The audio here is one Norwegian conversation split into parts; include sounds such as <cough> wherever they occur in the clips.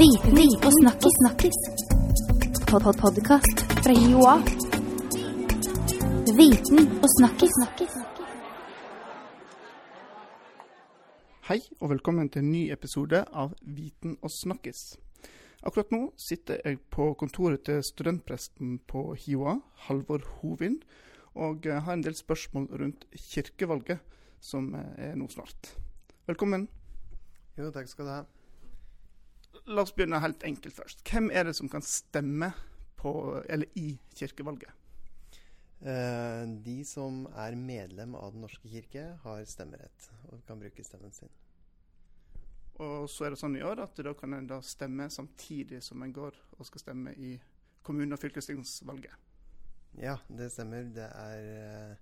Viten og snakkis. snakkis. Pod -pod Podkast fra Joa. Viten og snakkis. snakkis. Hei og velkommen til en ny episode av Viten og snakkis. Akkurat nå sitter jeg på kontoret til studentpresten på HiOA, Halvor Hovin, og eh, har en del spørsmål rundt kirkevalget, som eh, er nå snart. Velkommen. Jo, takk skal du ha. La oss begynne helt enkelt først. Hvem er det som kan stemme på, eller i kirkevalget? Eh, de som er medlem av Den norske kirke, har stemmerett og kan bruke stemmen sin. Og så er det sånn i år at da kan en da stemme samtidig som en går og skal stemme i kommune- og fylkestingsvalget. Ja, det stemmer. Det er eh,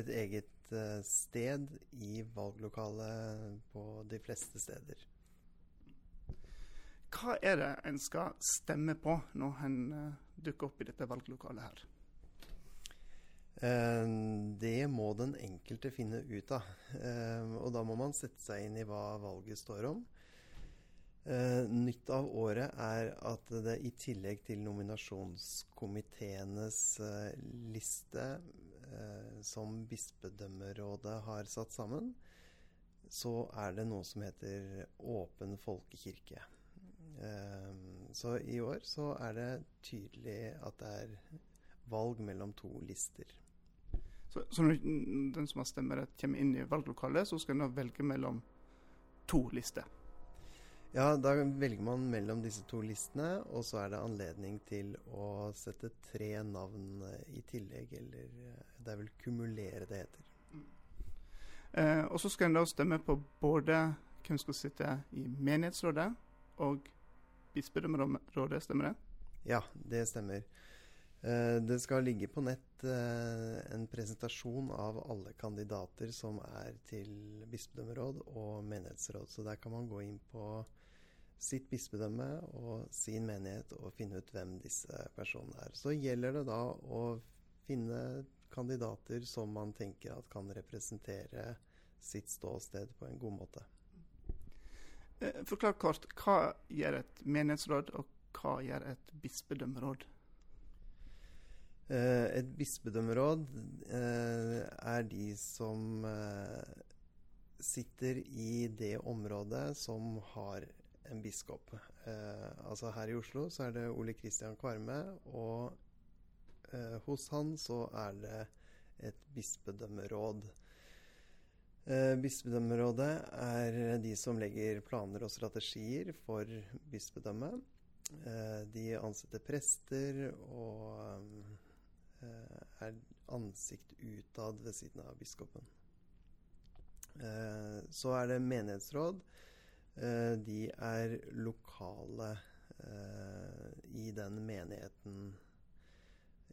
et eget eh, sted i valglokalet på de fleste steder. Hva er det en skal stemme på når en eh, dukker opp i dette valglokalet her? Eh, det må den enkelte finne ut av. Eh, og da må man sette seg inn i hva valget står om. Nytt av året er at det i tillegg til nominasjonskomiteenes liste som bispedømmerådet har satt sammen, så er det noe som heter Åpen folkekirke. Eh, så i år så er det tydelig at det er valg mellom to lister. Så, så når den som har stemmerett kommer inn i valglokalet, så skal en da velge mellom to lister. Ja, da velger man mellom disse to listene, og så er det anledning til å sette tre navn eh, i tillegg, eller eh, det er vel kumulere det heter. Eh, og så skal en da stemme på både hvem som skal sitte i menighetsrådet og bispedømmerådet, stemmer det? Ja, det stemmer. Eh, det skal ligge på nett eh, en presentasjon av alle kandidater som er til bispedømmeråd og menighetsråd. Så der kan man gå inn på sitt bispedømme og sin menighet og finne ut hvem disse personene er. Så gjelder det da å finne kandidater som man tenker at kan representere sitt ståsted på en god måte. Eh, forklar kort, hva gjør et menighetsråd, og hva gjør et bispedømmeråd? Eh, et bispedømmeråd eh, er de som sitter i det området som har en biskop. Altså her i Oslo så er det Ole Kristian Kvarme, og hos han så er det et bispedømmeråd. Eh, bispedømmerådet er de som legger planer og strategier for bispedømmet. Eh, de ansetter prester og eh, er ansikt utad ved siden av biskopen. Så er det menighetsråd. De er lokale i den menigheten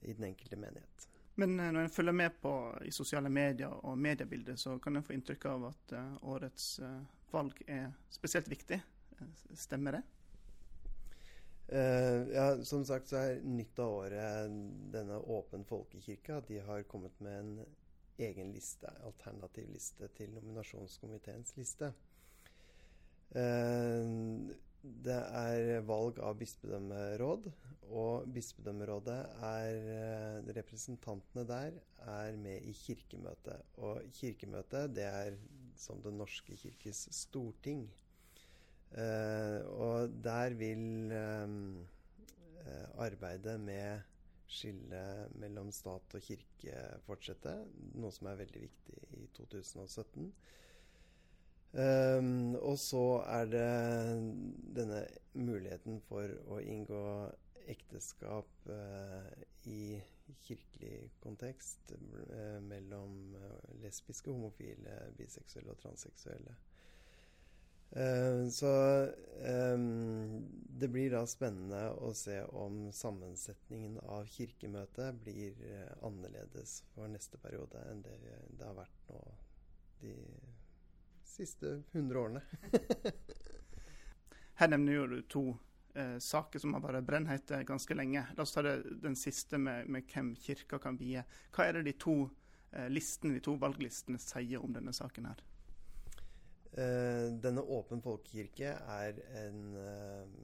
I den enkelte menighet. Men eh, når en følger med på i sosiale medier og mediebildet, så kan en få inntrykk av at eh, årets eh, valg er spesielt viktig. Stemmer det? Uh, ja, som sagt så er nytt av året denne Åpen folkekirke de har kommet med en egen liste, alternativ liste til nominasjonskomiteens liste. Eh, det er valg av bispedømmeråd, og bispedømmerådet er eh, Representantene der er med i Kirkemøtet. Og Kirkemøtet, det er som Den norske kirkes storting. Eh, og der vil arbeidet med skillet mellom stat og kirke fortsette, noe som er veldig viktig i 2017. Um, og så er det denne muligheten for å inngå ekteskap eh, i kirkelig kontekst eh, mellom uh, lesbiske, homofile, biseksuelle og transseksuelle. så um, det blir da spennende å se om sammensetningen av Kirkemøtet blir annerledes for neste periode enn det det har vært nå de siste 100 årene. <laughs> Her nevner jo du to eh, saker som har vært brennhete ganske lenge. La oss ta det, den siste med, med hvem kirka kan vie. Hva er det de to eh, listen, de to valglistene sier om denne saken her? Eh, denne Åpen folkekirke er en, eh,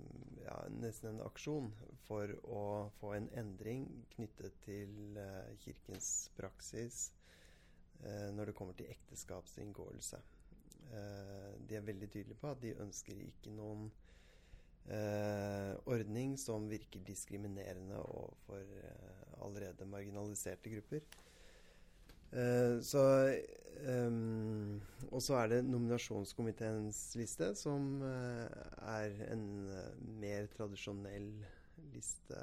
ja, nesten en aksjon for å få en endring knyttet til eh, kirkens praksis eh, når det kommer til ekteskapsinngåelse. Eh, de er veldig tydelige på at de ønsker ikke noen eh, ordning som virker diskriminerende overfor allerede marginaliserte grupper. Eh, så um, Og så er det nominasjonskomiteens liste, som uh, er en mer tradisjonell liste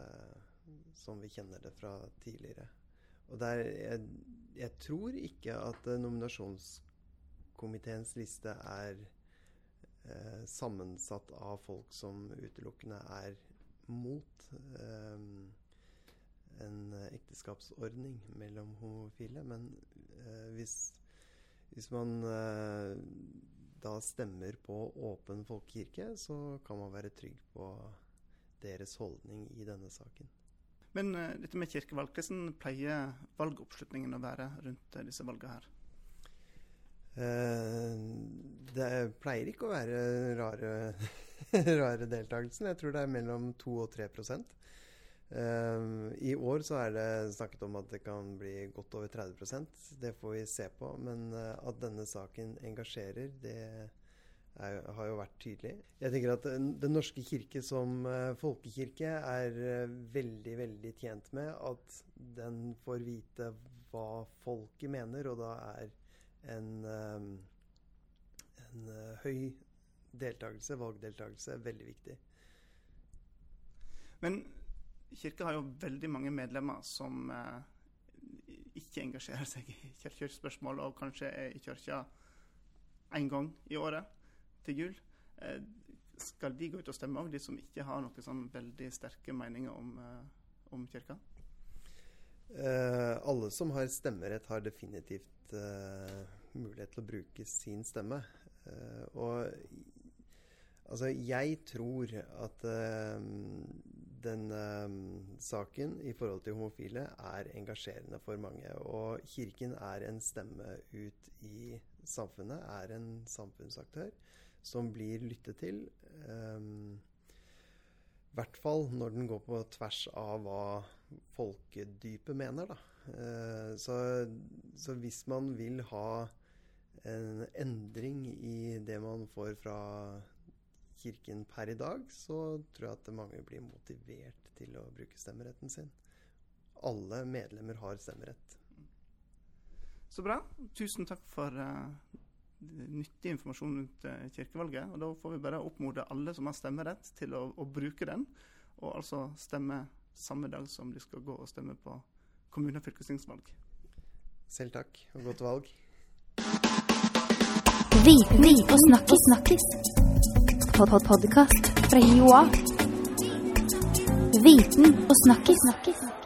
som vi kjenner det fra tidligere. Og der jeg, jeg tror ikke at nominasjonskomiteens liste er sammensatt av folk som utelukkende er mot eh, en eh, ekteskapsordning mellom homofile. Men eh, hvis, hvis, man eh, da stemmer på åpen folkekirke, så kan man være trygg på deres holdning i denne saken. Men uh, dette med kirkevalg, hvordan pleier valgoppslutningen å være rundt uh, disse valgene her? Uh, det pleier ikke å være rare, <laughs> rare deltakelsen. Jeg tror det er mellom 2 og 3 Uh, I år så er det snakket om at det kan bli godt over 30% Det får vi se på. Men uh, at denne saken engasjerer, det er, har jo vært tydelig. Jeg tenker at Den norske kirke som folkekirke er veldig, veldig tjent med at den får vite hva folket mener, og da er en, en høy deltakelse, valgdeltakelse, veldig viktig. Men Kirka har jo veldig mange medlemmer som eh, ikke engasjerer seg i kirkespørsmål, og kanskje er i kirka én gang i året til jul. Eh, skal de gå ut og stemme òg, de som ikke har noen sånn veldig sterke meninger om, eh, om kirka? Uh, alle som har stemmerett, har definitivt uh, mulighet til å bruke sin stemme. Uh, og altså, jeg tror at denne um, saken i forhold til homofile er engasjerende for mange. Og Kirken er en stemme ut i samfunnet, er en samfunnsaktør som blir lyttet til. Um, I hvert fall når den går på tvers av hva folkedypet mener. Da. Uh, så, så hvis man vil ha en endring i det man får fra Kirken per i dag, så tror jeg at mange blir motivert til å bruke stemmeretten sin. Alle medlemmer har stemmerett. Så bra. Tusen takk for uh, nyttig informasjon rundt uh, kirkevalget. Og da får vi bare oppmode alle som har stemmerett, til å, å, bruke den. Og altså stemme samme dag som de skal gå og stemme på kommune- og fylkestingsvalg. Selv takk, og godt valg. Viten og snakkis. Pod-podkast fra Joak. Viten og snakkis.